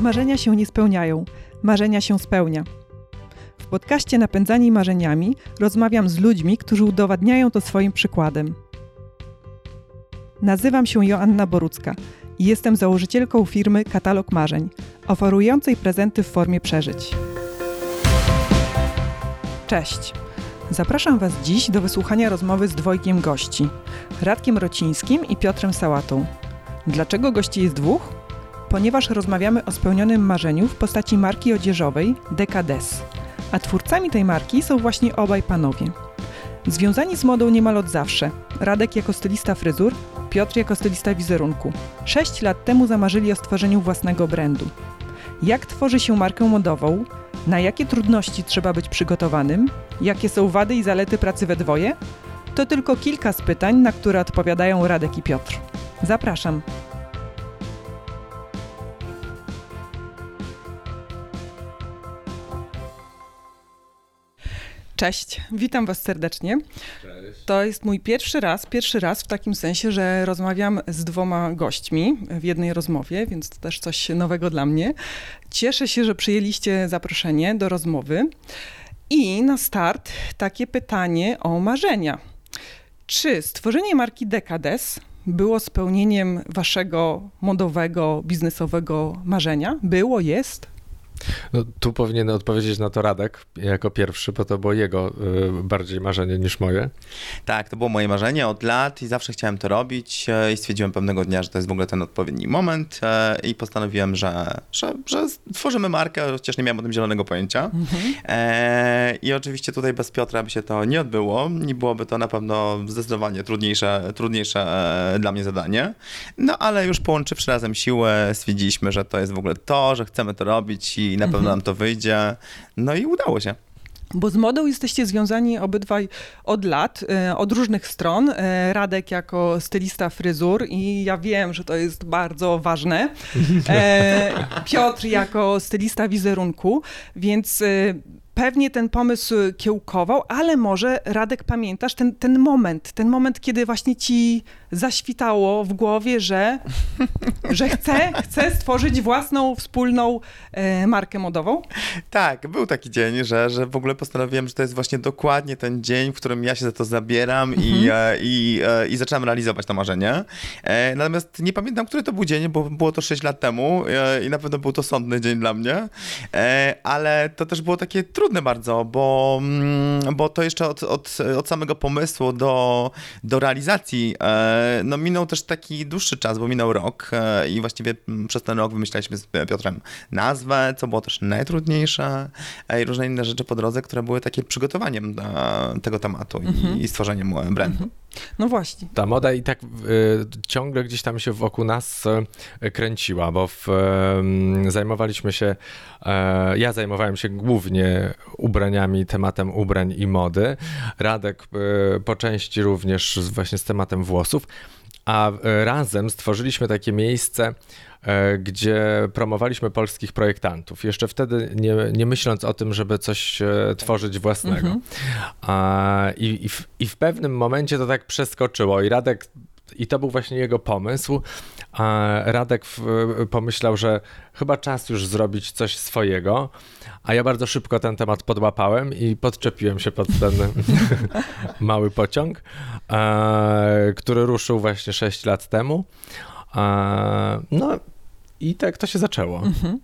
Marzenia się nie spełniają, marzenia się spełnia. W podcaście Napędzani Marzeniami rozmawiam z ludźmi, którzy udowadniają to swoim przykładem. Nazywam się Joanna Borucka i jestem założycielką firmy Katalog Marzeń, oferującej prezenty w formie przeżyć. Cześć! Zapraszam Was dziś do wysłuchania rozmowy z dwojgiem gości Radkiem Rocińskim i Piotrem Sałatą. Dlaczego gości jest dwóch? Ponieważ rozmawiamy o spełnionym marzeniu w postaci marki odzieżowej Decades, a twórcami tej marki są właśnie obaj panowie. Związani z modą niemal od zawsze. Radek jako stylista fryzur, Piotr jako stylista wizerunku. Sześć lat temu zamarzyli o stworzeniu własnego brandu. Jak tworzy się markę modową? Na jakie trudności trzeba być przygotowanym? Jakie są wady i zalety pracy we dwoje? To tylko kilka z pytań, na które odpowiadają Radek i Piotr. Zapraszam. Cześć, witam Was serdecznie. Cześć. To jest mój pierwszy raz, pierwszy raz w takim sensie, że rozmawiam z dwoma gośćmi w jednej rozmowie, więc to też coś nowego dla mnie. Cieszę się, że przyjęliście zaproszenie do rozmowy. I na start takie pytanie o marzenia. Czy stworzenie marki Decades było spełnieniem waszego modowego, biznesowego marzenia? Było, jest? No, tu powinien odpowiedzieć na to Radek jako pierwszy, bo to było jego y, bardziej marzenie niż moje. Tak, to było moje marzenie od lat i zawsze chciałem to robić e, i stwierdziłem pewnego dnia, że to jest w ogóle ten odpowiedni moment e, i postanowiłem, że, że, że stworzymy markę, chociaż nie miałem o tym zielonego pojęcia. Mhm. E, I oczywiście tutaj bez Piotra by się to nie odbyło i byłoby to na pewno zdecydowanie trudniejsze, trudniejsze e, dla mnie zadanie. No ale już połączywszy razem siłę, stwierdziliśmy, że to jest w ogóle to, że chcemy to robić i na pewno mhm. nam to wyjdzie. No i udało się. Bo z modą jesteście związani obydwaj od lat, e, od różnych stron. E, Radek jako stylista fryzur i ja wiem, że to jest bardzo ważne. E, Piotr jako stylista wizerunku, więc pewnie ten pomysł kiełkował, ale może Radek pamiętasz ten, ten moment, ten moment, kiedy właśnie ci zaświtało w głowie, że, że chce, chce stworzyć własną, wspólną e, markę modową? Tak, był taki dzień, że, że w ogóle postanowiłem, że to jest właśnie dokładnie ten dzień, w którym ja się za to zabieram mhm. i, e, i, e, i zacząłem realizować to marzenie. Natomiast nie pamiętam, który to był dzień, bo było to 6 lat temu i na pewno był to sądny dzień dla mnie, ale to też było takie trudne bardzo, bo, mm, bo to jeszcze od, od, od samego pomysłu do, do realizacji no minął też taki dłuższy czas, bo minął rok e, i właściwie mm, przez ten rok wymyślaliśmy z Piotrem nazwę, co było też najtrudniejsze e, i różne inne rzeczy po drodze, które były takie przygotowaniem tego tematu mhm. i, stworzeniem brandu. Mhm. No właśnie. Ta moda i tak y, ciągle gdzieś tam się wokół nas y, kręciła, bo w, y, zajmowaliśmy się, ja zajmowałem się głównie ubraniami, tematem ubrań i mody. Radek po części również właśnie z tematem włosów a e, razem stworzyliśmy takie miejsce, e, gdzie promowaliśmy polskich projektantów. Jeszcze wtedy nie, nie myśląc o tym, żeby coś e, tworzyć własnego. Mhm. I, i, w, I w pewnym momencie to tak przeskoczyło i Radek i to był właśnie jego pomysł. Radek pomyślał, że chyba czas już zrobić coś swojego, a ja bardzo szybko ten temat podłapałem i podczepiłem się pod ten mały pociąg, który ruszył właśnie 6 lat temu. No i tak to się zaczęło. Mhm.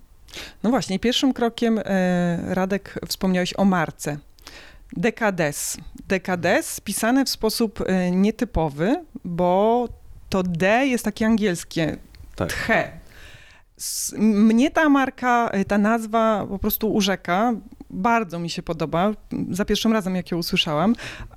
No właśnie, pierwszym krokiem e, Radek wspomniałeś o marce. Dekades. Dekades pisane w sposób e, nietypowy, bo to D jest takie angielskie. Tak. Tche. Mnie ta marka, e, ta nazwa po prostu urzeka. Bardzo mi się podoba. Za pierwszym razem, jak ją usłyszałam.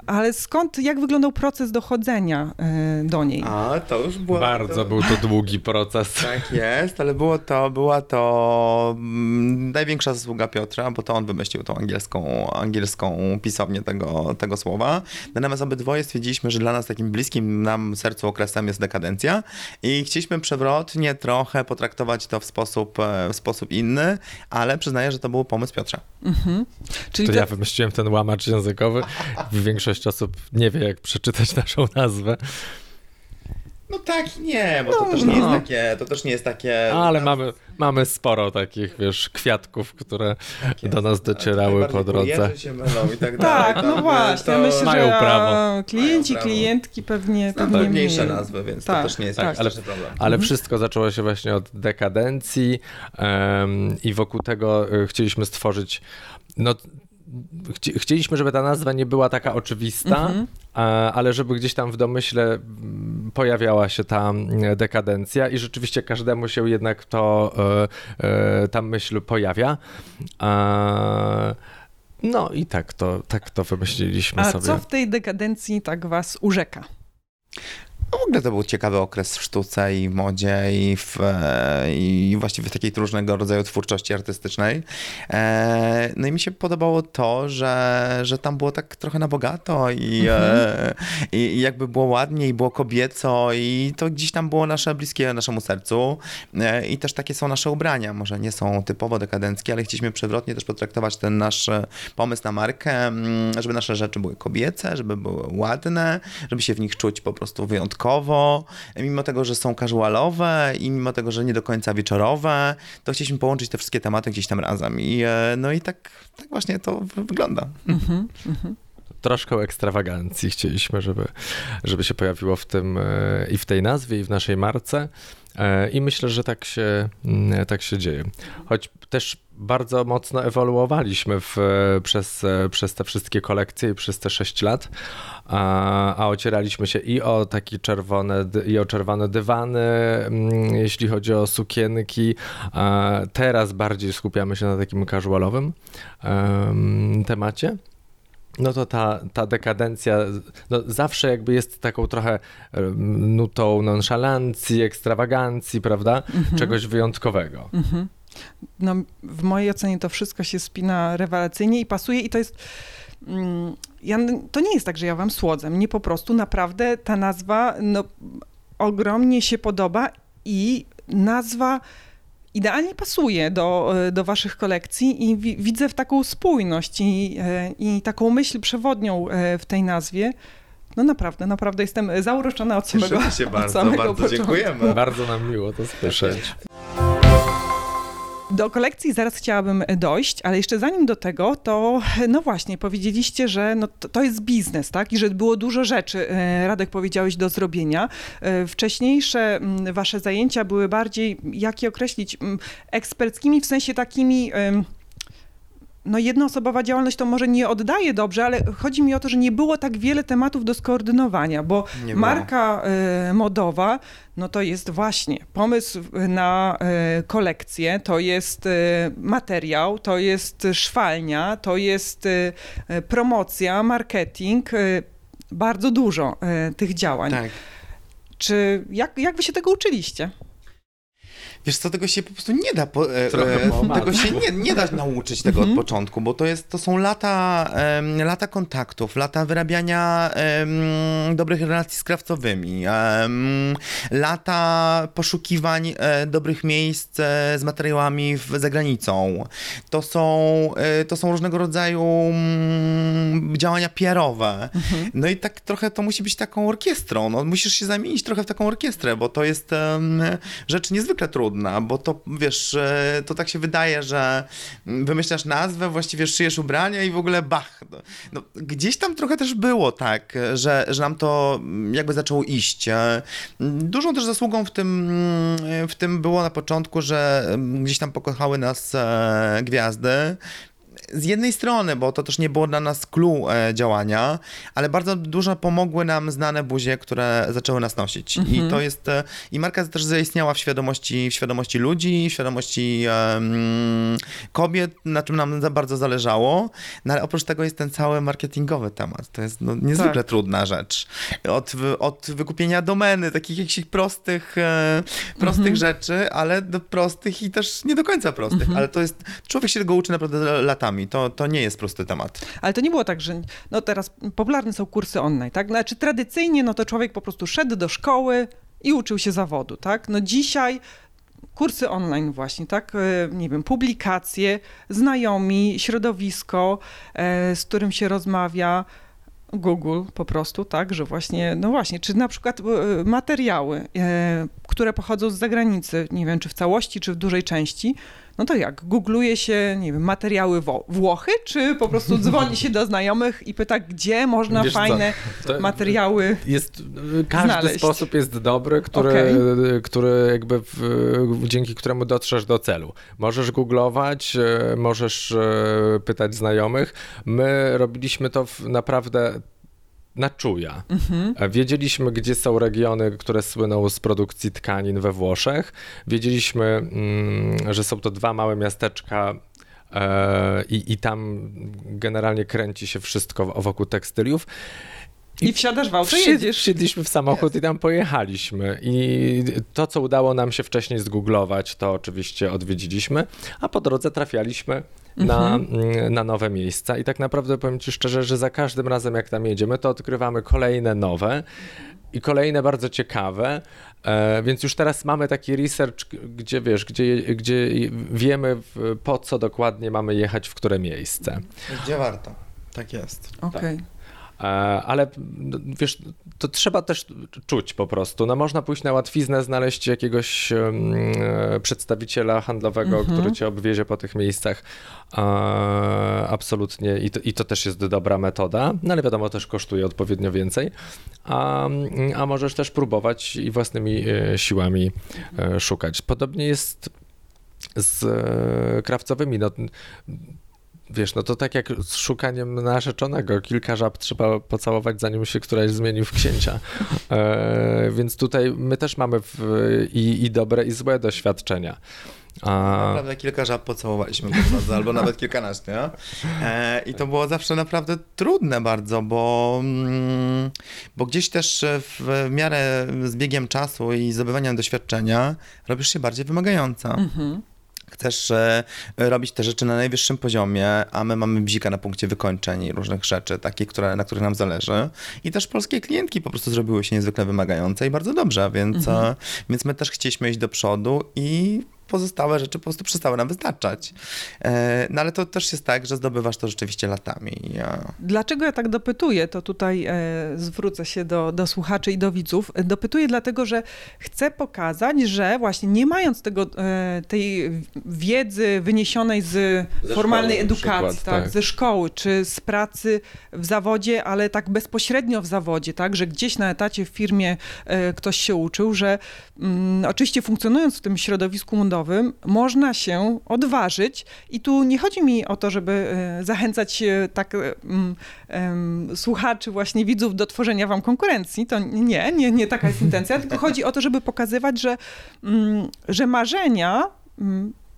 Ale skąd, jak wyglądał proces dochodzenia e, do niej? A, to już było... Bardzo to... był to długi proces. Tak jest, ale było to, była to mm, największa zasługa Piotra, bo to on wymyślił tą angielską, angielską pisownię tego, tego słowa. Natomiast obydwoje stwierdziliśmy, że dla nas takim bliskim nam sercu okresem jest dekadencja i chcieliśmy przewrotnie trochę potraktować to w sposób, e, w sposób inny, ale przyznaję, że to był pomysł Piotra. Mhm. Czyli to, to ja wymyśliłem ten łamacz językowy. W większości osób nie wie, jak przeczytać naszą nazwę. No tak nie, bo to też nie jest takie, to też nie jest takie... Ale mamy, mamy sporo takich, wiesz, kwiatków, które do nas docierały po drodze. się mylą i tak dalej. Tak, no właśnie. to- Ja myślę, Mają że prawo. klienci, Mają prawo. klientki pewnie, Znam pewnie pewniejsze mniej. nazwy, więc Tak, to też nie jest tak, taki ale- problem. Ale wszystko zaczęło się właśnie od dekadencji em, i wokół tego y, chcieliśmy stworzyć, no chci, chcieliśmy, żeby ta nazwa nie była taka oczywista, Mhm. a, ale żeby gdzieś tam w domyśle pojawiała się ta dekadencja i rzeczywiście każdemu się jednak to, e, e, ta myśl pojawia. A, no i tak to, tak to wymyśliliśmy A sobie. co w tej dekadencji tak was urzeka? No w ogóle to był ciekawy okres w sztuce i w modzie i, w, e, i właściwie w takiej różnego rodzaju twórczości artystycznej. E, No i mi się podobało to, że, że tam było tak trochę na bogato i, e, i, i jakby było ładnie i było kobieco i to gdzieś tam było nasze bliskie naszemu sercu i też takie są nasze ubrania. Może nie są typowo dekadenckie, ale chcieliśmy przewrotnie też potraktować ten nasz pomysł na markę, mm, żeby nasze rzeczy były kobiece, żeby były ładne, żeby się w nich czuć po prostu wyjątkowo, mimo tego, że są casualowe i mimo tego, że nie do końca wieczorowe, to chcieliśmy połączyć te wszystkie tematy gdzieś tam razem i e, no i tak, tak właśnie to wy- wygląda. Mhm. troszkę ekstrawagancji chcieliśmy, żeby, żeby się pojawiło w tym e, i w tej nazwie, i w naszej marce. E, I myślę, że tak się, mm, tak się dzieje. Choć też bardzo mocno ewoluowaliśmy w, przez, przez te wszystkie kolekcje i przez te 6 lat, a, a ocieraliśmy się i o takie czerwone, i o czerwone dywany, mm, jeśli chodzi o sukienki. Teraz bardziej skupiamy się na takim casualowym em, temacie no to ta, ta dekadencja no zawsze jakby jest taką trochę nutą nonszalancji, ekstrawagancji, prawda? Czegoś wyjątkowego. Mhm. No, w mojej ocenie to wszystko się spina rewelacyjnie i pasuje i to jest... mm, Ja, to nie jest tak, że ja wam słodzę. Mnie po prostu naprawdę ta nazwa no, ogromnie się podoba i nazwa idealnie pasuje do, e, do waszych kolekcji i wi, widzę w taką spójność i, e, i taką myśl przewodnią e, w tej nazwie. No naprawdę, naprawdę jestem zauroczona od samego, Cieszymy się od bardzo, samego bardzo początku. dziękujemy. Bardzo nam miło to słyszeć. Do kolekcji zaraz chciałabym dojść, ale jeszcze zanim do tego, to no właśnie, powiedzieliście, że no to, to jest biznes, tak? I że było dużo rzeczy, e, Radek powiedziałeś, do zrobienia. E, Wcześniejsze wasze zajęcia były bardziej, jak je określić, eksperckimi, w sensie takimi... no jednoosobowa działalność to może nie oddaje dobrze, ale chodzi mi o to, że nie było tak wiele tematów do skoordynowania, bo Nie marka e, modowa, no to jest właśnie pomysł na e, kolekcję, to jest e, materiał, to jest szwalnia, to jest promocja, marketing, bardzo dużo tych działań. Tak. Czy jak, jak wy się tego uczyliście? Wiesz co, tego się po prostu nie da, po, e, e, tego się nie, nie da nauczyć tego Mhm. od początku, bo to jest, to są lata, em, lata kontaktów, lata wyrabiania em, dobrych relacji z krawcowymi, lata poszukiwań e, dobrych miejsc e, z materiałami w, za granicą. To są, e, to są różnego rodzaju mm, działania PR-owe. No i tak trochę to musi być taką orkiestrą. No, musisz się zamienić trochę w taką orkiestrę, bo to jest rzecz niezwykle trudna, bo to wiesz, e, to tak się wydaje, że wymyślasz nazwę, właściwie szyjesz ubrania i w ogóle bach. No, no, gdzieś tam trochę też było tak, że, że nam to mm, jakby zaczęło iść. E, Dużą też zasługą w tym, mm, w tym było na początku, że mm, gdzieś tam pokochały nas e, gwiazdy. Z jednej strony, bo to też nie było dla nas clue e, działania, ale bardzo dużo pomogły nam znane buzie, które zaczęły nas nosić. I to jest, e, i marka też zaistniała w świadomości, w świadomości ludzi, w świadomości em, kobiet, na czym nam za bardzo zależało. No ale oprócz tego jest ten cały marketingowy temat. To jest no, niezwykle Tak. trudna rzecz. Od, od wykupienia domeny, takich jakichś prostych, e, prostych rzeczy, ale do prostych i też nie do końca prostych. Ale to jest, człowiek się tego uczy naprawdę latami. To, to nie jest prosty temat. Ale to nie było tak, że no teraz popularne są kursy online, tak? Znaczy tradycyjnie no to człowiek po prostu szedł do szkoły i uczył się zawodu, tak? No dzisiaj kursy online właśnie, tak? E, Nie wiem, publikacje, znajomi, środowisko, e, z którym się rozmawia. Google po prostu, tak, że właśnie, no właśnie, czy na przykład e, materiały, które pochodzą z zagranicy, nie wiem, czy w całości, czy w dużej części, no to jak? Googluje się, nie wiem, materiały Włochy, czy po prostu dzwoni się do znajomych i pyta, gdzie można Wiesz fajne materiały jest, Każdy znaleźć. sposób jest dobry, który, okay. który jakby w, dzięki któremu dotrzesz do celu. Możesz googlować, e, możesz e, pytać znajomych. My robiliśmy to naprawdę na czuja. Mhm. Wiedzieliśmy, gdzie są regiony, które słyną z produkcji tkanin we Włoszech. Wiedzieliśmy, mm, że są to dwa małe miasteczka e, i, i tam generalnie kręci się wszystko wokół tekstyliów. I, I wsiadasz w auto i jedziesz. Wsiedliśmy w samochód i tam pojechaliśmy. I to, co udało nam się wcześniej zgooglować, to oczywiście odwiedziliśmy, a po drodze trafialiśmy na, mhm. na nowe miejsca. I tak naprawdę powiem Ci szczerze, że za każdym razem, jak tam jedziemy, to odkrywamy kolejne nowe i kolejne bardzo ciekawe. E, więc już teraz mamy taki research, gdzie wiesz, gdzie, gdzie wiemy po co dokładnie mamy jechać, w które miejsce. Gdzie warto. Tak jest. Okej. Okay. Tak. E, ale no, wiesz, to trzeba też czuć po prostu. No można pójść na łatwiznę, znaleźć jakiegoś um, przedstawiciela handlowego, mhm. który cię obwiezie po tych miejscach. E, absolutnie I to, i to też jest dobra metoda, no ale wiadomo, też kosztuje odpowiednio więcej. A, a możesz też próbować i własnymi e, siłami e, szukać. Podobnie jest z e, krawcowymi. No, wiesz, no to tak jak z szukaniem narzeczonego. Kilka żab trzeba pocałować, zanim się któraś zmieni w księcia. E, więc tutaj my też mamy w, i, i dobre, i złe doświadczenia. A... Naprawdę kilka żab pocałowaliśmy po drodze, albo nawet kilkanaście. E, I to było zawsze naprawdę trudne bardzo, bo, mm, bo gdzieś też w, w miarę z biegiem czasu i zdobywaniem doświadczenia robisz się bardziej wymagająca. Mhm chcesz e, robić te rzeczy na najwyższym poziomie, a my mamy bzika na punkcie wykończeń różnych rzeczy, takich, które, na których nam zależy. I też polskie klientki po prostu zrobiły się niezwykle wymagające i bardzo dobrze, więc, mhm. E, więc my też chcieliśmy iść do przodu i pozostałe rzeczy po prostu przestały nam wystarczać. E, no ale to też jest tak, że zdobywasz to rzeczywiście latami. Ja... Dlaczego ja tak dopytuję, to tutaj e, zwrócę się do, do słuchaczy i do widzów. Dopytuję dlatego, że chcę pokazać, że właśnie nie mając tego, e, tej wiedzy wyniesionej z ze formalnej szkoły, edukacji, przykład, tak, tak, ze szkoły, czy z pracy w zawodzie, ale tak bezpośrednio w zawodzie, tak, że gdzieś na etacie w firmie ktoś się uczył, że mm, oczywiście funkcjonując w tym środowisku mundowym, można się odważyć i tu nie chodzi mi o to, żeby e, zachęcać tak um, um, słuchaczy, właśnie widzów do tworzenia wam konkurencji, to nie, nie, nie taka jest intencja, tylko chodzi o to, żeby pokazywać, że, um, że marzenia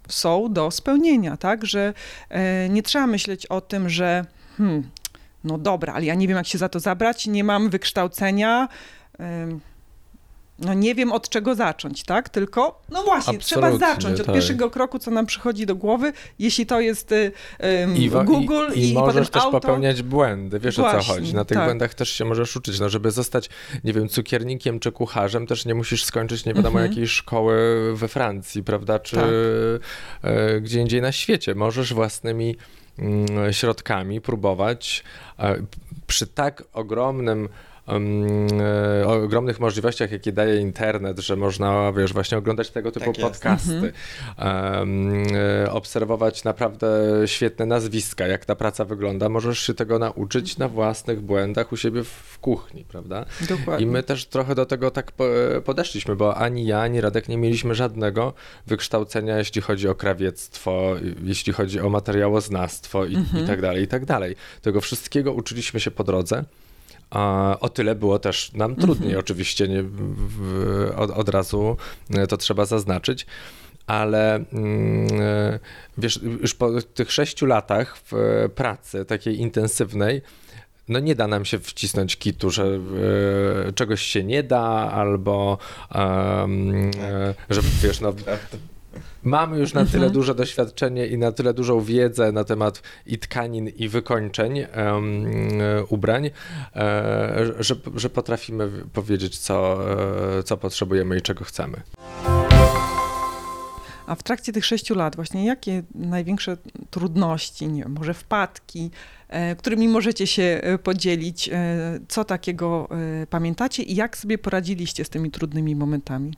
są do spełnienia, tak, że e, nie trzeba myśleć o tym, że hmm, no dobra, ale ja nie wiem, jak się za to zabrać, nie mam wykształcenia, no nie wiem od czego zacząć, tak? Tylko, no właśnie, Absolutnie, trzeba zacząć od tak. pierwszego kroku, co nam przychodzi do głowy, jeśli to jest um, I, Google i, i, i możesz też auto. popełniać błędy, wiesz właśnie, o co chodzi. Na tych tak. błędach też się możesz uczyć. No, żeby zostać, nie wiem, cukiernikiem czy kucharzem, też nie musisz skończyć nie wiadomo mhm. jakiej szkoły we Francji, prawda? Czy tak. e, gdzie indziej na świecie. Możesz własnymi mm, środkami próbować e, przy tak ogromnym o ogromnych możliwościach, jakie daje internet, że można, wiesz, właśnie oglądać tego typu tak podcasty, um, obserwować naprawdę świetne nazwiska, jak ta praca wygląda. Możesz się tego nauczyć na własnych błędach u siebie w kuchni, prawda? Dokładnie. I my też trochę do tego tak podeszliśmy, bo ani ja, ani Radek nie mieliśmy żadnego wykształcenia, jeśli chodzi o krawiectwo, jeśli chodzi o materiałoznawstwo i, mhm. i tak dalej, i tak dalej. Tego wszystkiego uczyliśmy się po drodze. A o tyle było też nam trudniej, mhm. oczywiście, nie, w, od, od razu e, to trzeba zaznaczyć ale mm, e, wiesz, już po tych sześciu latach w pracy takiej intensywnej, no nie da nam się wcisnąć kitu, że czegoś się nie da, albo że wiesz, no Mamy już na tyle mhm. duże doświadczenie i na tyle dużą wiedzę na temat i tkanin, i wykończeń um, ubrań, e, że, że potrafimy powiedzieć, co, e, co potrzebujemy i czego chcemy. A w trakcie tych sześciu lat właśnie jakie największe trudności, nie wiem, może wpadki, którymi możecie się podzielić, co takiego pamiętacie i jak sobie poradziliście z tymi trudnymi momentami?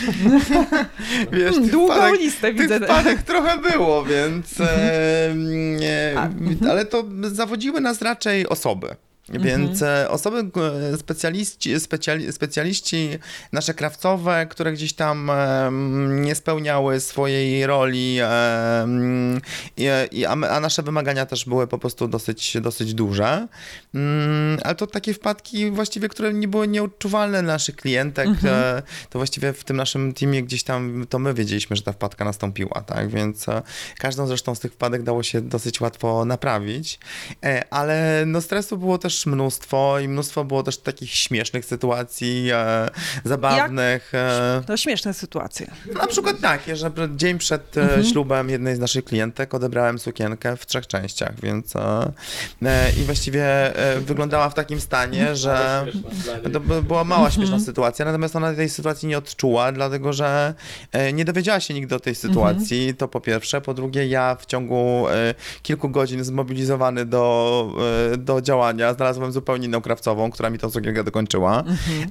Wiesz, Hmm, tych Długą wpadek- listę Tych widzę. wpadek trochę było, więc. E, nie, mhm. ale to zawodziły nas raczej osoby. Mhm. Więc e, osoby, e, specjaliści, specjali, specjaliści nasze krawcowe, które gdzieś tam nie spełniały swojej roli, a, nasze wymagania też były po prostu dosyć, dosyć duże. Mm, ale to takie wpadki właściwie, które nie były nieodczuwalne dla naszych klientek, Mhm. e, to właściwie w tym naszym teamie gdzieś tam to my wiedzieliśmy, że ta wpadka nastąpiła, tak? Więc każdą zresztą z tych wpadek dało się dosyć łatwo naprawić, ale no stresu było też mnóstwo i mnóstwo było też takich śmiesznych sytuacji, e, zabawnych. E, To śmieszne sytuacje. na przykład takie, że dzień przed e, Mhm. ślubem jednej z naszych klientek odebrałem sukienkę w trzech częściach, więc e, e, i właściwie e, wyglądała w takim stanie, że to by- była mała śmieszna sytuacja, natomiast ona tej sytuacji nie odczuła, dlatego że nie dowiedziała się nigdy o tej sytuacji, to po pierwsze. Po drugie, ja w ciągu kilku godzin zmobilizowany do, do działania znalazłem zupełnie inną krawcową, która mi tą sukienkę dokończyła,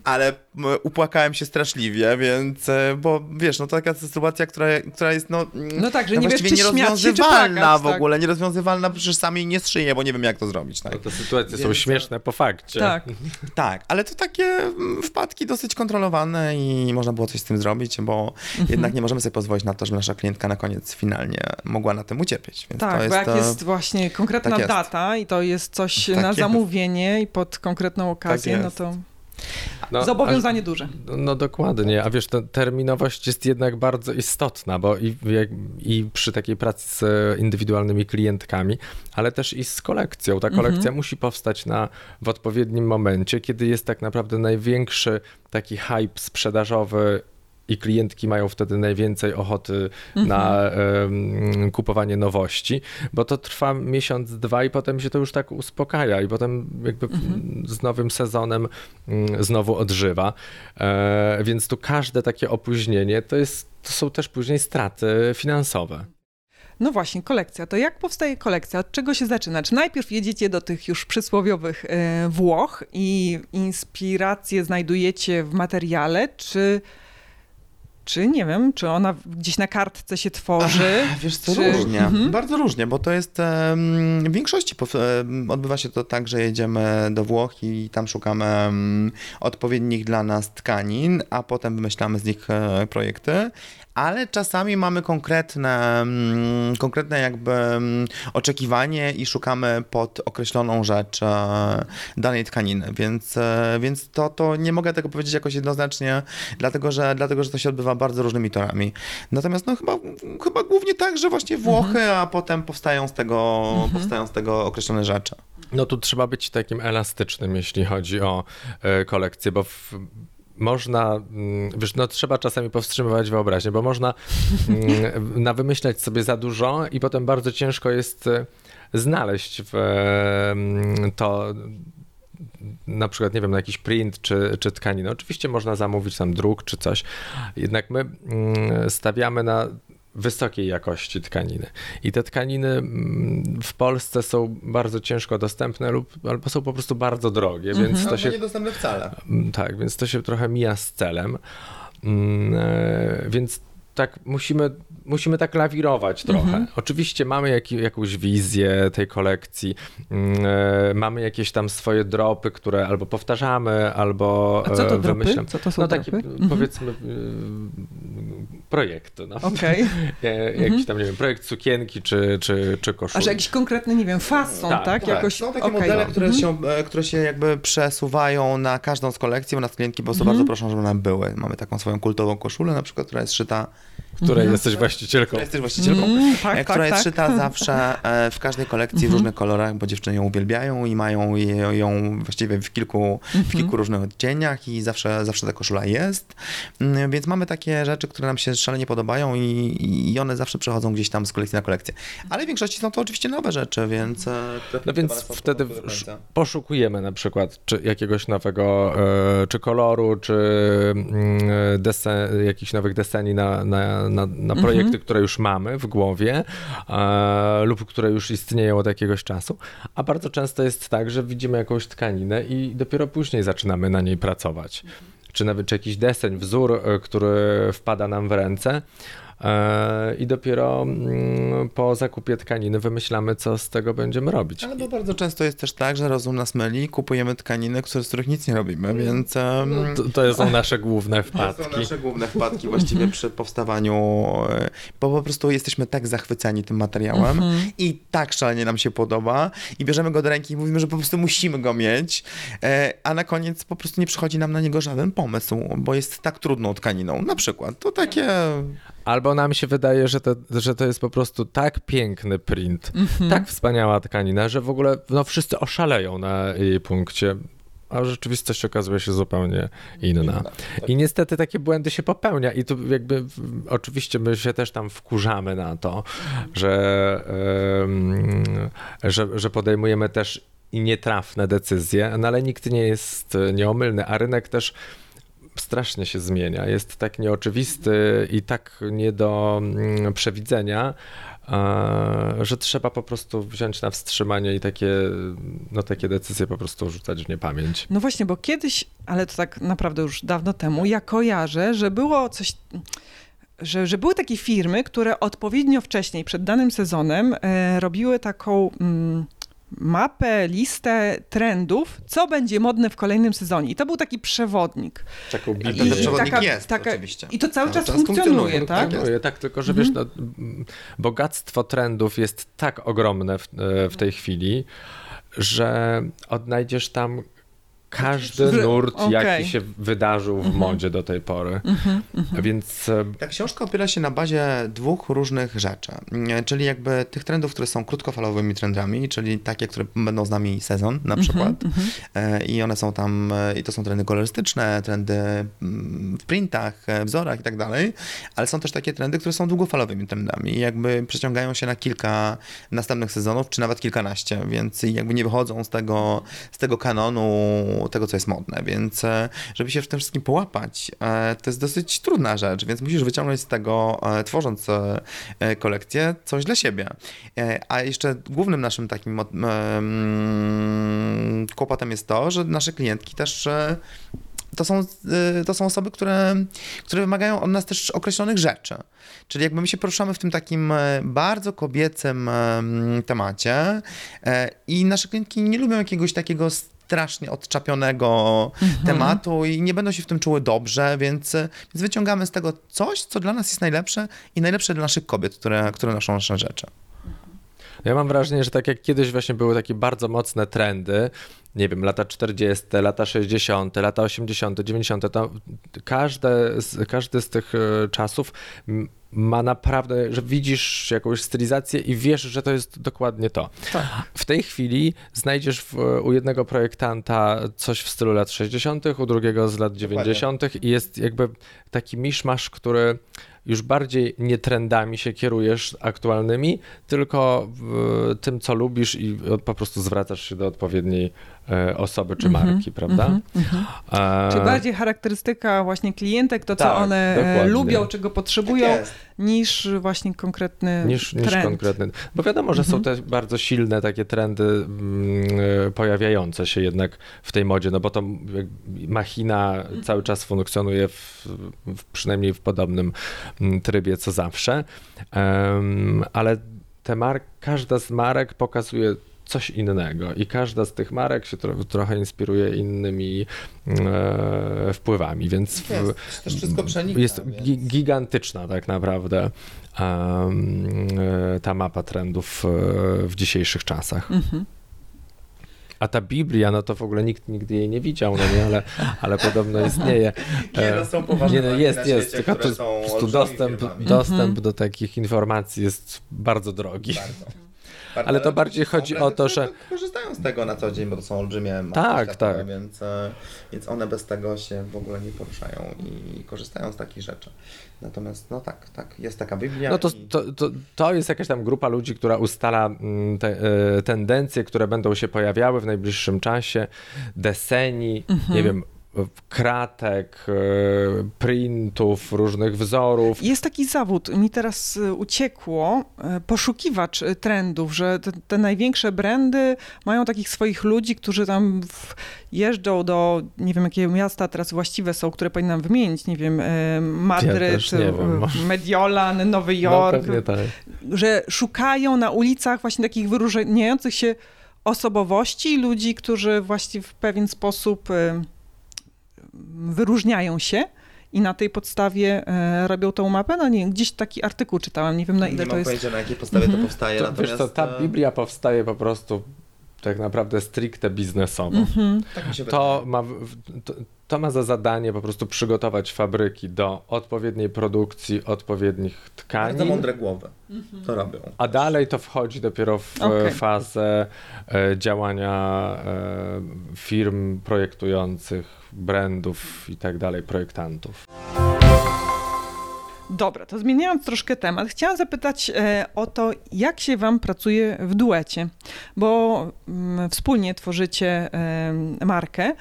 ale m, upłakałem się straszliwie, więc, e, bo wiesz, no to taka sytuacja, która, która jest no, No tak, że nie wiesz, właściwie czy nierozwiązywalna płakać, w tak. ogóle, nierozwiązywalna, przecież sami nie strzyję, bo nie wiem jak to zrobić, tak? No te sytuacje są Więc- śmieszne po fakcie. Tak. Tak, ale to takie mm, wpadki dosyć kontrolowane i można było coś z tym zrobić, bo Mhm. jednak nie możemy sobie pozwolić na to, żeby nasza klientka na koniec finalnie mogła na tym ucierpieć. Więc to Tak, jest, bo jak e, jest właśnie konkretna tak jest. data i to jest coś Tak na jest. zamówienie i pod konkretną okazję, no jest. to No, zobowiązanie duże. No, no dokładnie, a wiesz, ta terminowość jest jednak bardzo istotna, bo i, i przy takiej pracy z indywidualnymi klientkami, ale też i z kolekcją. Ta kolekcja Mhm. musi powstać na, w odpowiednim momencie, kiedy jest tak naprawdę największy taki hype sprzedażowy i klientki mają wtedy najwięcej ochoty na em, kupowanie nowości, bo to trwa miesiąc, dwa i potem się to już tak uspokaja i potem jakby w- z nowym sezonem mm, znowu odżywa. E, więc tu każde takie opóźnienie to, jest, to są też później straty finansowe. No właśnie, kolekcja. To jak powstaje kolekcja? Od czego się zaczyna? Czy najpierw jedziecie do tych już przysłowiowych e, Włoch i inspiracje znajdujecie w materiale, czy, czy nie wiem, czy ona gdzieś na kartce się tworzy? Wiesz co, Czy- różnie, Mhm. bardzo różnie, bo to jest w większości odbywa się to tak, że jedziemy do Włoch i tam szukamy odpowiednich dla nas tkanin, a potem wymyślamy z nich e, projekty, ale czasami mamy konkretne, mm, konkretne jakby mm, oczekiwanie i szukamy pod określoną rzecz e, danej tkaniny, więc, e, więc to, to nie mogę tego powiedzieć jakoś jednoznacznie, dlatego że, dlatego że to się odbywa bardzo różnymi torami. Natomiast no chyba, chyba głównie tak, że właśnie Włochy, a potem powstają z tego, powstają z tego określone rzeczy. No tu trzeba być takim elastycznym, jeśli chodzi o e, kolekcję, bo w, można, mm, wiesz, no trzeba czasami powstrzymywać wyobraźnię, bo można mm, nawymyślać sobie za dużo i potem bardzo ciężko jest e, znaleźć w, mm, to na przykład, nie wiem, na jakiś print czy, czy tkaninę. Oczywiście można zamówić tam druk czy coś, jednak my stawiamy na wysokiej jakości tkaniny. I te tkaniny mm, w Polsce są bardzo ciężko dostępne lub albo są po prostu bardzo drogie, więc to się niedostępne wcale. Mm, Tak, więc to się trochę mija z celem. Mm, e, Więc tak musimy, musimy tak lawirować trochę. Oczywiście mamy jaki, jakąś wizję tej kolekcji, e, mamy jakieś tam swoje dropy, które albo powtarzamy, albo A co to e, dropy? wymyślam. Co to są No takie dropy? powiedzmy y, projekty. No. Okej. E, Jakiś tam, nie wiem, projekt sukienki czy, czy, czy A koszuli. że jakiś konkretny, nie wiem, fason, tak? Tak, tak. Jakoś, Są takie okej. modele, które, Mhm. się, e, które się jakby przesuwają na każdą z kolekcji, bo nas klientki po prostu Mhm. bardzo proszą, żeby one były. Mamy taką swoją kultową koszulę na przykład, która jest szyta, której jesteś właścicielką. jesteś właścicielką, Mm, tak, która tak, jest tak. szyta zawsze e, w każdej kolekcji w Mhm. różnych kolorach, bo dziewczyny ją uwielbiają i mają ją właściwie w kilku, w Mhm. kilku różnych odcieniach i zawsze, zawsze ta koszula jest. Mm, Więc mamy takie rzeczy, które nam się szalenie podobają i, i one zawsze przechodzą gdzieś tam z kolekcji na kolekcję. Ale w większości są to oczywiście nowe rzeczy, więc... e, No więc wtedy poszukujemy na przykład czy jakiegoś nowego, e, czy koloru, czy mm, desen, jakichś nowych deseni na, na, na, na projekty, mhm. które już mamy w głowie e, lub które już istnieją od jakiegoś czasu, a bardzo często jest tak, że widzimy jakąś tkaninę i dopiero później zaczynamy na niej pracować. Czy nawet czy jakiś deseń, wzór, e, który wpada nam w ręce, i dopiero mm, po zakupie tkaniny wymyślamy, co z tego będziemy robić. Ale bo bardzo często jest też tak, że rozum nas myli, kupujemy tkaniny, z których nic nie robimy, mm. więc... No, to, to, są nasze główne wpadki. To są nasze główne wpadki właściwie przy powstawaniu, e, bo po prostu jesteśmy tak zachwyceni tym materiałem mhm. i tak szalenie nam się podoba i bierzemy go do ręki i mówimy, że po prostu musimy go mieć, e, a na koniec po prostu nie przychodzi nam na niego żaden pomysł, bo jest tak trudną tkaniną, na przykład. To takie... Albo nam się wydaje, że to, że to jest po prostu tak piękny print, mm-hmm. tak wspaniała tkanina, że w ogóle no, wszyscy oszaleją na jej punkcie a rzeczywistość okazuje się zupełnie inna. Tak. I niestety takie błędy się popełnia i tu jakby oczywiście my się też tam wkurzamy na to, że, że, że podejmujemy też i nietrafne decyzje, no ale nikt nie jest nieomylny, a rynek też strasznie się zmienia. Jest tak nieoczywisty i tak nie do mm, przewidzenia, że trzeba po prostu wziąć na wstrzymanie i takie, no, takie decyzje po prostu rzucać w niepamięć. No właśnie, bo kiedyś, ale to tak naprawdę już dawno temu, ja kojarzę, że było coś że, że były takie firmy, które odpowiednio wcześniej, przed danym sezonem, e, robiły taką. Mm, mapę, listę trendów, co będzie modne w kolejnym sezonie. I to był taki przewodnik. Taką I, ten przewodnik taka, jest, taka, oczywiście. I to cały czas, czas funkcjonuje, funkcjonuje, tak? Funkcjonuje, tak, tylko że wiesz, mhm. no, bogactwo trendów jest tak ogromne w, w tej chwili, że odnajdziesz tam każdy nurt, okay. jaki się wydarzył w mm -hmm. modzie do tej pory. Mm -hmm, Więc. E, Ta książka opiera się na bazie dwóch różnych rzeczy, e, czyli jakby tych trendów, które są krótkofalowymi trendami, czyli takie, które będą z nami sezon na mhm, przykład. Mm -hmm. I one są tam, i to są trendy kolorystyczne, trendy mm, w printach, wzorach i tak dalej, ale są też takie trendy, które są długofalowymi trendami i jakby przeciągają się na kilka następnych sezonów, czy nawet kilkanaście, więc jakby nie wychodzą z tego, z tego kanonu tego, co jest modne, więc e, żeby się w tym wszystkim połapać, e, to jest dosyć trudna rzecz, więc musisz wyciągnąć z tego, e, tworząc kolekcję, coś dla siebie. A jeszcze głównym naszym takim mm, kłopotem jest to, że nasze klientki też to są, to są osoby, które, które wymagają od nas też określonych rzeczy. Czyli jakby my się poruszamy w tym takim bardzo kobiecym temacie i nasze klientki nie lubią jakiegoś takiego strasznie odczapionego mhm. tematu i nie będą się w tym czuły dobrze, więc, więc wyciągamy z tego coś, co dla nas jest najlepsze i najlepsze dla naszych kobiet, które, które noszą nasze rzeczy. Ja mam wrażenie, że tak jak kiedyś właśnie były takie bardzo mocne trendy, nie wiem, lata 40., lata 60., lata 80., 90., to każde, każdy z tych e, czasów ma naprawdę, że widzisz jakąś stylizację i wiesz, że to jest dokładnie to. Tak. W tej chwili znajdziesz w, u jednego projektanta coś w stylu lat 60., u drugiego z lat 90. Dokładnie. i jest jakby taki miszmasz, który już bardziej nie trendami się kierujesz aktualnymi, tylko tym, co lubisz i po prostu zwracasz się do odpowiedniej osoby czy mhm, marki, prawda? Mm -hmm. Czy bardziej charakterystyka właśnie klientek, to co tak, one e, dokładnie. lubią, czego potrzebują, tak niż właśnie konkretny niż, trend. Niż konkretny. Bo wiadomo, że są mhm. te bardzo silne takie trendy mm, e, pojawiające się jednak w tej modzie, no bo to machina cały czas funkcjonuje w, w przynajmniej w podobnym mm, trybie co zawsze, um, ale te mark, każda z marek pokazuje coś innego i każda z tych marek się tro, trochę inspiruje innymi e, wpływami, więc w, jest, też wszystko przenika, jest więc... gigantyczna tak naprawdę um, ta mapa trendów e, w dzisiejszych czasach. Mhm. A ta Biblia, no to w ogóle nikt nigdy jej nie widział, no nie, ale, ale podobno istnieje. Nie, no są poważne nie, no jest, jest, tylko to po prostu dostęp, dostęp mhm. do takich informacji jest bardzo drogi. Bardzo. Ale to bardziej chodzi o to, że... Korzystają z tego na co dzień, bo to są olbrzymie tak, tak. Więc, e, więc one bez tego się w ogóle nie poruszają i korzystają z takich rzeczy. Natomiast no tak, tak, jest taka Biblia. No to, i... to, to, to jest jakaś tam grupa ludzi, która ustala mm, te, e, tendencje, które będą się pojawiały w najbliższym czasie, deseni, mhm. nie wiem, kratek, e, printów, różnych wzorów. Jest taki zawód, mi teraz e, uciekło, e, poszukiwacz trendów, że te, te największe brandy mają takich swoich ludzi, którzy tam w, jeżdżą do, nie wiem jakie miasta teraz właściwe są, które powinnam wymienić, nie wiem, Madryt, ja wiem. Mediolan, Nowy no, Jork, no, tak. że szukają na ulicach właśnie takich wyróżniających się osobowości, ludzi, którzy właśnie w pewien sposób wyróżniają się i na tej podstawie e, robią tą mapę. No nie, gdzieś taki artykuł czytałam, nie wiem na ile nie to jest. Nie mam pojęcia, na jakiej podstawie to mhm. powstaje. To, natomiast... Wiesz co, ta e, Biblia powstaje po prostu tak naprawdę stricte biznesowo. Mhm. Tak to, ma, to, to, ma za zadanie po prostu przygotować fabryki do odpowiedniej produkcji, odpowiednich tkanin. Bardzo mądre głowy mhm. to robią. A dalej to wchodzi dopiero w okay. fazę e, działania e, firm projektujących, brandów i tak dalej, projektantów. Dobra, to zmieniając troszkę temat, chciałam zapytać e, o to, jak się Wam pracuje w duecie, bo mm, wspólnie tworzycie markę.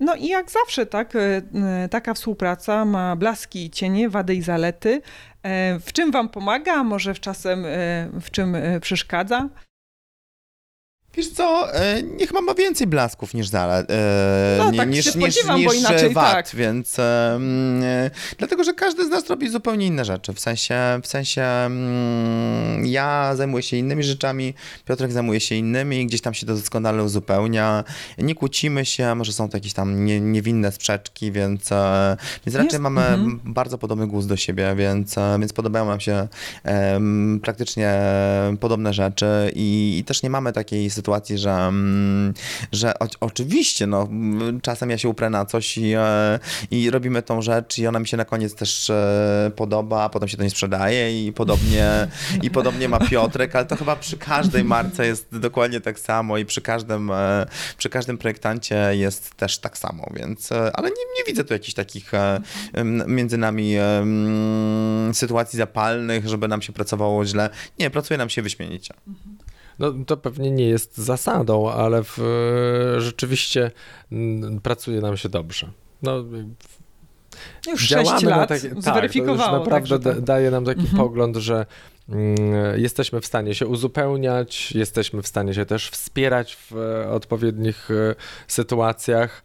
No i jak zawsze, tak, e, taka współpraca ma blaski i cienie, wady i zalety. E, w czym Wam pomaga, a może w czasem w czym przeszkadza? Wiesz co, e, niech ma więcej blasków niż zalet, e, no, tak niż, niż, niż, bo inaczej wad, tak. więc e, dlatego, że każdy z nas robi zupełnie inne rzeczy, w sensie, w sensie mm, ja zajmuję się innymi rzeczami, Piotrek zajmuje się innymi, gdzieś tam się to doskonale uzupełnia, nie kłócimy się, może są to jakieś tam nie, niewinne sprzeczki, więc, więc raczej Jest, mamy mhm. bardzo podobny głos do siebie, więc, więc podobają nam się praktycznie podobne rzeczy i, i też nie mamy takiej sytuacji, że, mm, że o, oczywiście, no, czasem ja się uprę na coś i, e, i robimy tą rzecz i ona mi się na koniec też e, podoba, a potem się to nie sprzedaje i podobnie, i podobnie ma Piotrek, ale to chyba przy każdej marce jest dokładnie tak samo i przy każdym, e, przy każdym projektancie jest też tak samo, więc, ale nie, nie widzę tu jakichś takich między nami sytuacji zapalnych, żeby nam się pracowało źle. Nie, pracuje nam się wyśmienicie. No to pewnie nie jest zasadą, ale w, rzeczywiście pracuje nam się dobrze. No, już 6 lat takie, zweryfikowało. Tak, naprawdę tak. daje nam taki mhm. pogląd, że mm, jesteśmy w stanie się uzupełniać, jesteśmy w stanie się też wspierać w e, odpowiednich e, sytuacjach.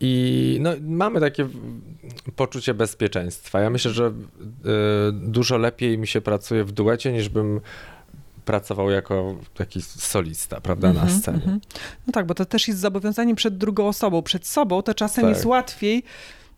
I no, mamy takie poczucie bezpieczeństwa. Ja myślę, że e, dużo lepiej mi się pracuje w duecie, niż bym pracował jako taki solista, prawda, mm -hmm, na mhm, scenie. Mm -hmm. No tak, bo to też jest zobowiązanie przed drugą osobą. Przed sobą to czasem tak. jest łatwiej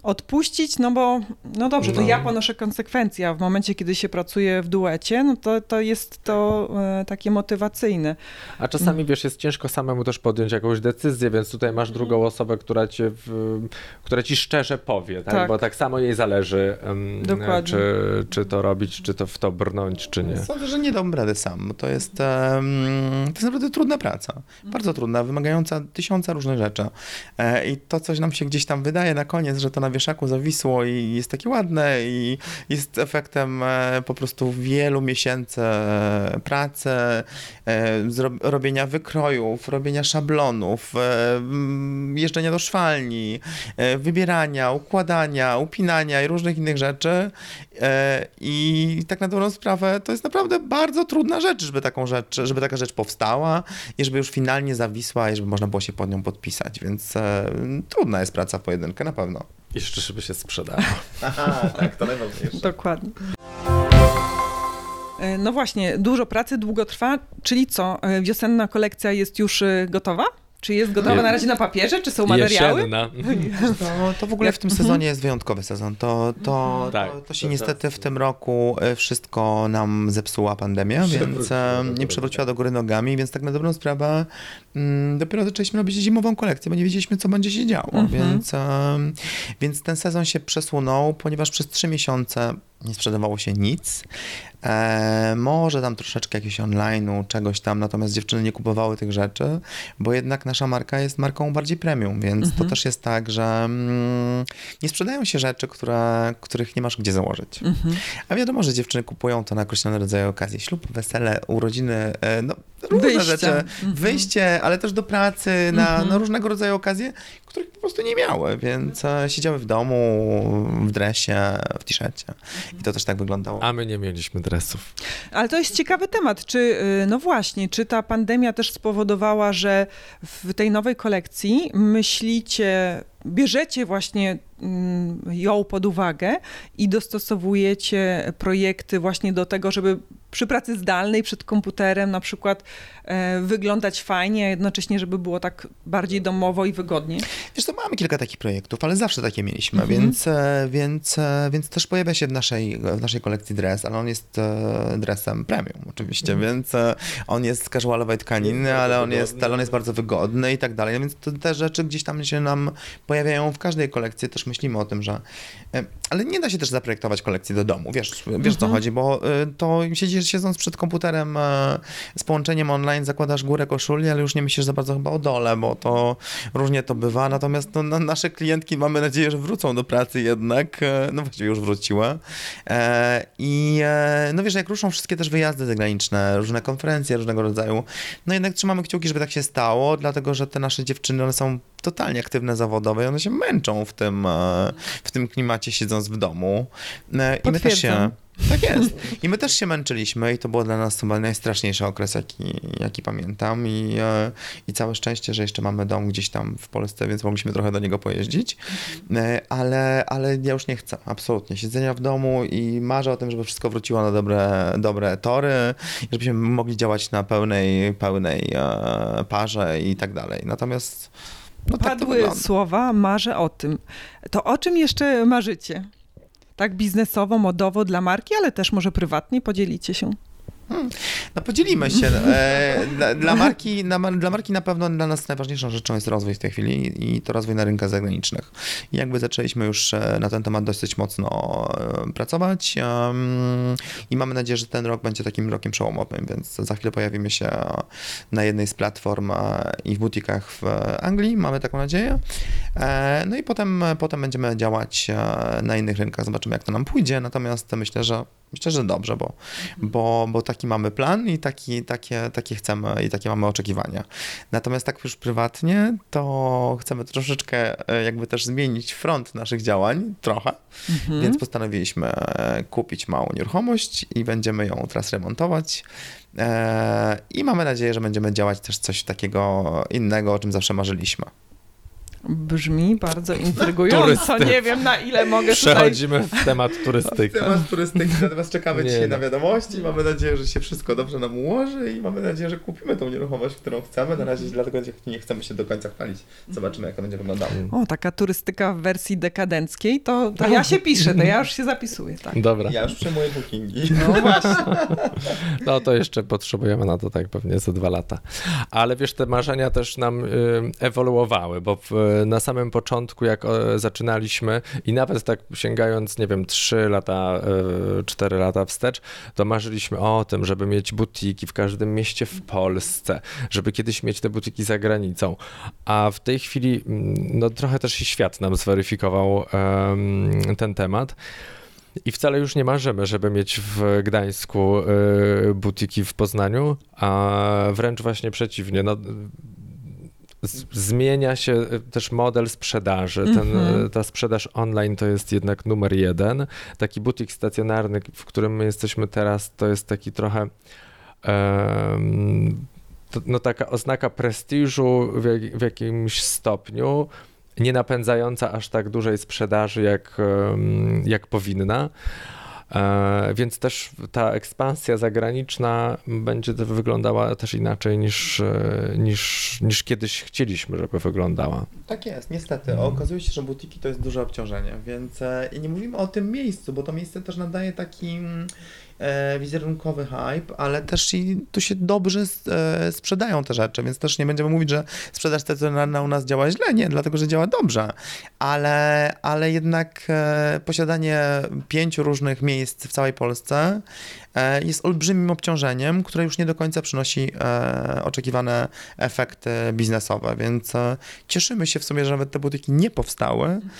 odpuścić, no bo no dobrze, to no. ja ponoszę konsekwencje, a w momencie, kiedy się pracuje w duecie, no to, to jest to e, takie motywacyjne. A czasami, wiesz, jest ciężko samemu też podjąć jakąś decyzję, więc tutaj masz drugą mhm. osobę, która, cię w, która ci szczerze powie, tak? tak? Bo tak samo jej zależy, um, czy, czy to robić, czy to w to brnąć, czy nie. Sądzę, że nie dam rady sam, bo to jest, um, to jest naprawdę trudna praca. Bardzo trudna, wymagająca tysiąca różnych rzeczy. E, I to coś nam się gdzieś tam wydaje na koniec, że to na wieszaku zawisło i jest takie ładne i jest efektem e, po prostu wielu miesięcy e, pracy, e, robienia wykrojów, robienia szablonów, jeżdżenia do szwalni, wybierania, układania, upinania i różnych innych rzeczy. I tak na dobrą sprawę to jest naprawdę bardzo trudna rzecz, żeby taką rzecz, żeby taka rzecz powstała i żeby już finalnie zawisła i żeby można było się pod nią podpisać, więc trudna jest praca w pojedynkę na pewno. Jeszcze, żeby się sprzedało. Aha, tak, to najważniejsze. Dokładnie. E, no właśnie, dużo pracy, długo trwa, czyli co, e, wiosenna kolekcja jest już e, gotowa? Czy jest gotowa na razie na papierze, czy są materiały? Jesienna. To, to w ogóle w tym sezonie jest wyjątkowy sezon. To, to, tak, to, to się niestety w tym roku wszystko nam zepsuła pandemia, więc nie przewróciła do góry nogami, więc tak na dobrą sprawę mm, dopiero zaczęliśmy robić zimową kolekcję, bo nie wiedzieliśmy, co będzie się działo, mhm. więc, więc ten sezon się przesunął, ponieważ przez trzy miesiące nie sprzedawało się nic. E, może tam troszeczkę jakiegoś online'u, czegoś tam, natomiast dziewczyny nie kupowały tych rzeczy, bo jednak nasza marka jest marką bardziej premium, więc Mhm. to też jest tak, że mm, nie sprzedają się rzeczy, które, których nie masz gdzie założyć. Mhm. A wiadomo, że dziewczyny kupują to na określone rodzaje okazji. Ślub, wesele, urodziny, e, no różne Wyjścia. rzeczy. Mhm. Wyjście, ale też do pracy, na, Mhm. na różnego rodzaju okazje, których po prostu nie miały, więc e, siedziały w domu, w dresie, w t-shircie. I to też tak wyglądało. A my nie mieliśmy dresów. Ale to jest ciekawy temat. Czy, y, no właśnie, czy ta pandemia też spowodowała, że w tej nowej kolekcji myślicie, bierzecie właśnie mm, ją pod uwagę i dostosowujecie projekty właśnie do tego, żeby przy pracy zdalnej, przed komputerem na przykład e, wyglądać fajnie, a jednocześnie, żeby było tak bardziej domowo i wygodnie? Wiesz co, mamy kilka takich projektów, ale zawsze takie mieliśmy, Mhm. więc, e, więc, e, więc też pojawia się w naszej, w naszej kolekcji dres, ale on jest e, dresem premium oczywiście, więc e, on jest z casualowej tkaniny, ale on jest, ale on jest bardzo wygodny i tak dalej, więc to, te rzeczy gdzieś tam się nam pojawiają w każdej kolekcji, też myślimy o tym, że e, ale nie da się też zaprojektować kolekcji do domu, wiesz, wiesz o co Mhm. chodzi, bo e, to siedzisz siedząc przed komputerem e, z połączeniem online, zakładasz górę koszuli, ale już nie myślisz za bardzo chyba o dole, bo to różnie to bywa, natomiast no, na, nasze klientki mamy nadzieję, że wrócą do pracy jednak, no właściwie już wróciły e, i no wiesz, jak ruszą wszystkie też wyjazdy zagraniczne, różne konferencje różnego rodzaju, no jednak trzymamy kciuki, żeby tak się stało, dlatego, że te nasze dziewczyny, one są totalnie aktywne zawodowo i one się męczą w tym, e, w tym klimacie siedząc w domu E, i my też się... Tak jest. I my też się męczyliśmy i to był dla nas chyba najstraszniejszy okres, jaki, jaki pamiętam I, e, i całe szczęście, że jeszcze mamy dom gdzieś tam w Polsce, więc mogliśmy trochę do niego pojeździć, ale, ale ja już nie chcę, absolutnie. Siedzenia w domu i marzę o tym, żeby wszystko wróciło na dobre, dobre tory, żebyśmy mogli działać na pełnej, pełnej parze i tak dalej. Natomiast no, tak Padły wygląda. słowa, marzę o tym. To o czym jeszcze marzycie? Tak biznesowo, modowo dla marki, ale też może prywatnie podzielicie się. No podzielimy się. E, dla, marki, na, dla marki na pewno dla nas najważniejszą rzeczą jest rozwój w tej chwili i to rozwój na rynkach zagranicznych. Jakby zaczęliśmy już e, na ten temat dosyć mocno e, pracować i mamy nadzieję, że ten rok będzie takim rokiem przełomowym, więc za chwilę pojawimy się na jednej z platform i w butikach w Anglii, mamy taką nadzieję. No i potem, potem będziemy działać na innych rynkach, zobaczymy jak to nam pójdzie, natomiast myślę, że myślę, że dobrze, bo, bo, bo taki mamy plan i taki, takie, takie chcemy i takie mamy oczekiwania. Natomiast tak już prywatnie, to chcemy troszeczkę e, jakby też zmienić front naszych działań, trochę, Mhm. więc postanowiliśmy e, kupić małą nieruchomość i będziemy ją teraz remontować. E, I mamy nadzieję, że będziemy działać też coś takiego innego, o czym zawsze marzyliśmy. Brzmi bardzo intrygująco. Nie wiem, na ile mogę tutaj... Przechodzimy w temat turystyki. Temat turystyki, natomiast czekamy Nie dzisiaj no. na wiadomości. Mamy nadzieję, że się wszystko dobrze nam ułoży i mamy nadzieję, że kupimy tą nieruchomość, którą chcemy. Na razie dlatego nie chcemy się do końca chwalić. Zobaczymy, jak to będzie wyglądało. O, taka turystyka w wersji dekadenckiej, to, to ja się piszę, to ja już się zapisuję, tak. Dobra, Ja już przejmuję bookingi. No właśnie. no to jeszcze potrzebujemy na to tak pewnie za dwa lata. Ale wiesz, te marzenia też nam y, ewoluowały, bo w, na samym początku, jak e, zaczynaliśmy i nawet tak sięgając, nie wiem, 3 lata, y, 4 lata wstecz, to marzyliśmy o tym, żeby mieć butiki w każdym mieście w Polsce, żeby kiedyś mieć te butiki za granicą. A w tej chwili, mm, no trochę też i świat nam zweryfikował em, ten temat. I wcale już nie marzymy, żeby mieć w Gdańsku y, butiki w Poznaniu, a wręcz właśnie przeciwnie. No, z, zmienia się y, też model sprzedaży. Ten, Mhm. y, ta sprzedaż online to jest jednak numer jeden. Taki butik stacjonarny, w którym my jesteśmy teraz, to jest taki trochę. to, no taka oznaka prestiżu w, jak, w jakimś stopniu, nie napędzająca aż tak dużej sprzedaży, jak, jak powinna. E, więc też ta ekspansja zagraniczna będzie wyglądała też inaczej niż, e, niż, niż kiedyś chcieliśmy, żeby wyglądała. Tak jest, niestety. Okazuje się, że butiki to jest duże obciążenie, więc e, i nie mówimy o tym miejscu, bo to miejsce też nadaje taki mm, wizerunkowy hype, ale też i tu się dobrze e, sprzedają te rzeczy, więc też nie będziemy mówić, że sprzedaż stacjonarna u nas działa źle, nie, dlatego, że działa dobrze, ale, ale jednak e, posiadanie pięciu różnych miejsc w całej Polsce e, jest olbrzymim obciążeniem, które już nie do końca przynosi e, oczekiwane efekty biznesowe, więc e, cieszymy się w sumie, że nawet te butyki nie powstały. Mhm.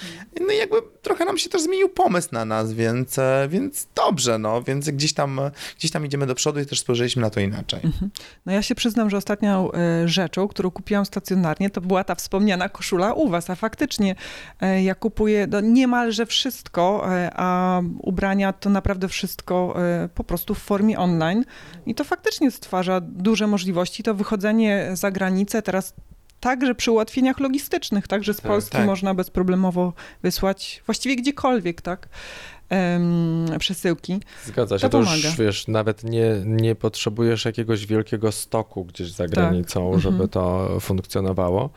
No i jakby trochę nam się też zmienił pomysł na nas, więc, więc dobrze, no, więc gdzieś tam, gdzieś tam idziemy do przodu i też spojrzeliśmy na to inaczej. Mhm. No ja się przyznam, że ostatnią rzeczą, którą kupiłam stacjonarnie, to była ta wspomniana koszula u was, a faktycznie ja kupuję no, niemalże wszystko, a ubrania to naprawdę wszystko po prostu w formie online i to faktycznie stwarza duże możliwości. To wychodzenie za granicę teraz także przy ułatwieniach logistycznych, także z tak, Polski tak. można bezproblemowo wysłać właściwie gdziekolwiek, tak? przesyłki. Zgadza się, to, to już wiesz, nawet nie, nie potrzebujesz jakiegoś wielkiego stoku gdzieś za tak. granicą, tak. żeby mhm. to funkcjonowało.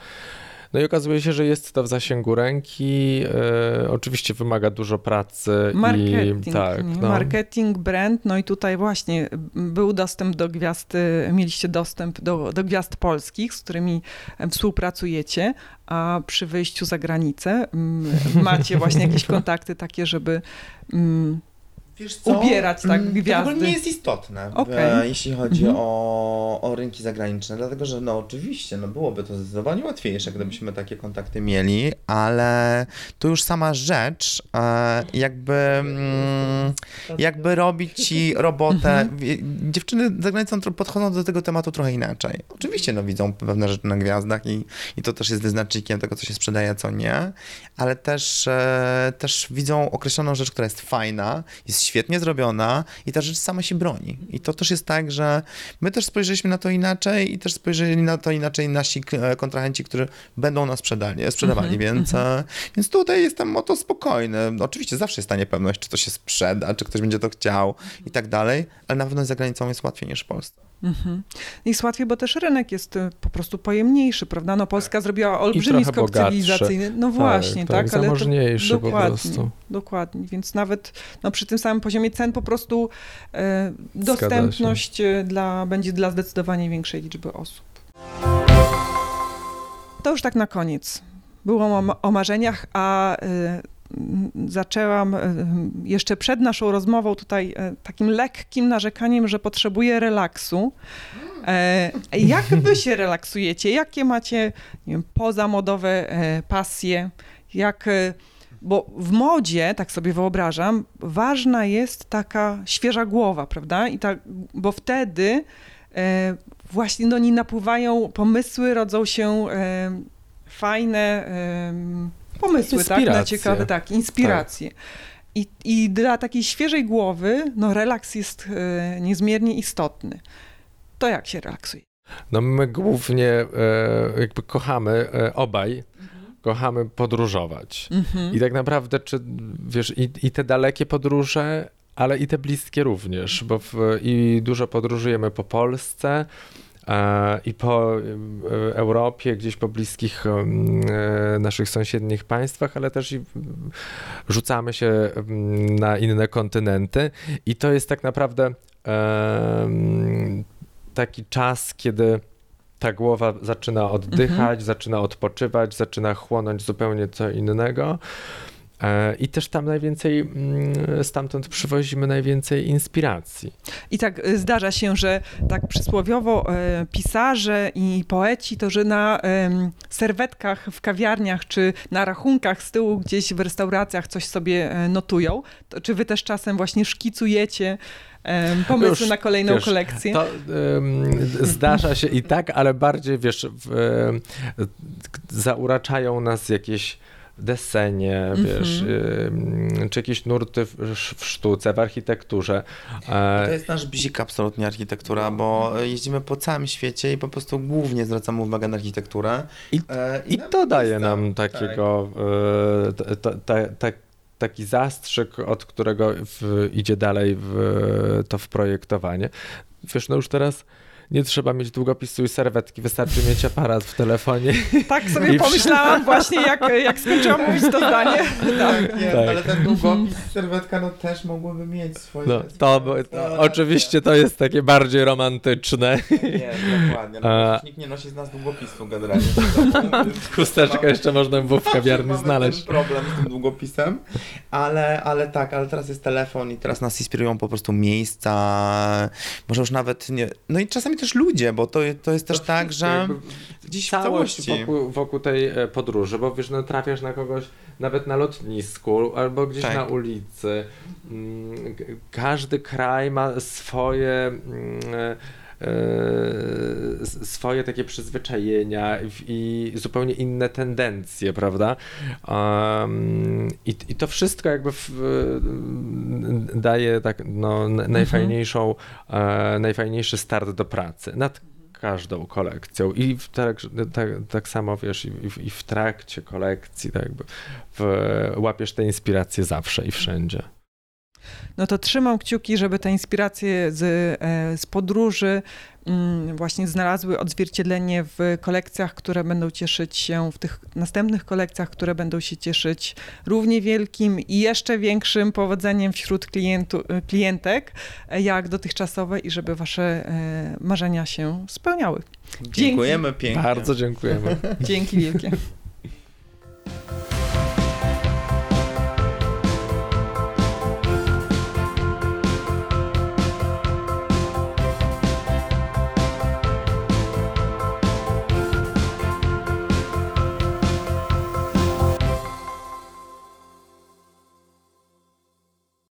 No i okazuje się, że jest to w zasięgu ręki. E, oczywiście wymaga dużo pracy. Marketing, i, tak, no. marketing, brand, no i tutaj właśnie był dostęp do gwiazd, mieliście dostęp do, do gwiazd polskich, z którymi współpracujecie, a przy wyjściu za granicę macie właśnie jakieś kontakty takie, żeby Wiesz co? ubierać tak mm, gwiazdy. To nie jest istotne, okay. e, jeśli chodzi mhm. o, o rynki zagraniczne, dlatego że no oczywiście no byłoby to zdecydowanie łatwiejsze, gdybyśmy takie kontakty mieli, ale to już sama rzecz e, jakby mm, jakby robić ci robotę. Mhm. Dziewczyny za granicą podchodzą do tego tematu trochę inaczej. Oczywiście no widzą pewne rzeczy na gwiazdach i, i to też jest wyznacznikiem tego, co się sprzedaje, a co nie, ale też, e, też widzą określoną rzecz, która jest fajna, jest świetnie zrobiona i ta rzecz sama się broni. I to też jest tak, że my też spojrzeliśmy na to inaczej i też spojrzeli na to inaczej nasi e, kontrahenci, którzy będą nas sprzedali, sprzedawali, mm -hmm, więc, mm -hmm. więc tutaj jestem o to spokojny. Oczywiście zawsze jest ta niepewność, czy to się sprzeda, czy ktoś będzie to chciał i tak dalej, ale na pewno za granicą jest łatwiej niż w Polsce. Mhm. Jest łatwiej, bo też rynek jest y, po prostu pojemniejszy, prawda? No Polska zrobiła olbrzymi skok cywilizacyjny. No tak, właśnie, tak, tak ale to, dokładnie, po prostu. Dokładnie, więc nawet no, przy tym samym poziomie cen po prostu e, dostępność y, dla, będzie dla zdecydowanie większej liczby osób. To już tak na koniec. Było o, o marzeniach, a y, zaczęłam e, jeszcze przed naszą rozmową tutaj e, takim lekkim narzekaniem, że potrzebuję relaksu. E, jak wy się relaksujecie? Jakie macie nie wiem, pozamodowe pasje? Jak, bo w modzie, tak sobie wyobrażam, ważna jest taka świeża głowa, prawda? I tak, bo wtedy właśnie do niej napływają pomysły, rodzą się fajne pomysły, tak? Na ciekawe, tak, inspiracje. Tak. I, I dla takiej świeżej głowy, no relaks jest e, niezmiernie istotny. To jak się relaksuje? No my głównie e, jakby kochamy e, obaj, mhm. kochamy podróżować. Mhm. I tak naprawdę, czy wiesz, i, i te dalekie podróże, ale i te bliskie również, bo w, i dużo podróżujemy po Polsce, i po e, Europie, gdzieś po bliskich e, naszych sąsiednich państwach, ale też i rzucamy się na inne kontynenty i to jest tak naprawdę taki czas, kiedy ta głowa zaczyna oddychać, mhm. zaczyna odpoczywać, zaczyna chłonąć zupełnie co innego. E, I też tam najwięcej, mm, stamtąd przywozimy najwięcej inspiracji. I tak y, zdarza się, że tak przysłowiowo e, pisarze i poeci, to że na serwetkach w kawiarniach czy na rachunkach z tyłu gdzieś w restauracjach coś sobie e, notują. To czy wy też czasem właśnie szkicujecie pomysły Już, na kolejną wiesz, kolekcję? To um, zdarza się i tak, ale bardziej, wiesz, w, zauraczają nas jakieś desenie, -hmm. wiesz, y, czy jakieś nurty w, w, sztuce, w architekturze. E, to jest nasz bzik absolutnie architektura, bo jeździmy po całym świecie i po prostu głównie zwracamy uwagę na architekturę. I, e, i, i to daje nam takiego tak. taki zastrzyk, od którego w, idzie dalej w, to w projektowanie. Wiesz, no już teraz nie trzeba mieć długopisu i serwetki, wystarczy mieć aparat w telefonie. Tak sobie I pomyślałam właśnie, jak, jak skończyłam mówić to zdanie. Tak, nie, tak. ale ten długopis, serwetka, no też mogłyby mieć swoje... No, to, to, to oczywiście to jest takie bardziej romantyczne. Nie, dokładnie. No, nikt nie nosi z nas długopisu generalnie. Chusteczkę jeszcze można było w kawiarni znaleźć. Ten problem z tym długopisem, ale, ale tak, ale teraz jest telefon i teraz nas inspirują po prostu miejsca, może już nawet nie... No i czasami też ludzie, bo to, to jest też tak, że gdzieś całość wokół, wokół, tej e, podróży, bo wiesz, no trafiasz na kogoś nawet na lotnisku albo gdzieś tak. na ulicy. Mm, każdy kraj ma swoje mm, e, swoje takie przyzwyczajenia i zupełnie inne tendencje, prawda? Um, i, i, to wszystko jakby w, daje tak no, najfajniejszą, mhm. najfajniejszy start do pracy. Nad każdą kolekcją i w, tak, tak, tak samo wiesz, i, i, w trakcie kolekcji tak jakby w, łapiesz te inspiracje zawsze i wszędzie. No to trzymam kciuki, żeby te inspiracje z, e, z podróży Mm, właśnie znalazły odzwierciedlenie w kolekcjach, które będą cieszyć się, w tych następnych kolekcjach, które będą się cieszyć równie wielkim i jeszcze większym powodzeniem wśród klientu, klientek, jak dotychczasowe i żeby wasze e, marzenia się spełniały. Dziękujemy pięknie. Bardzo dziękujemy. Dzięki wielkie.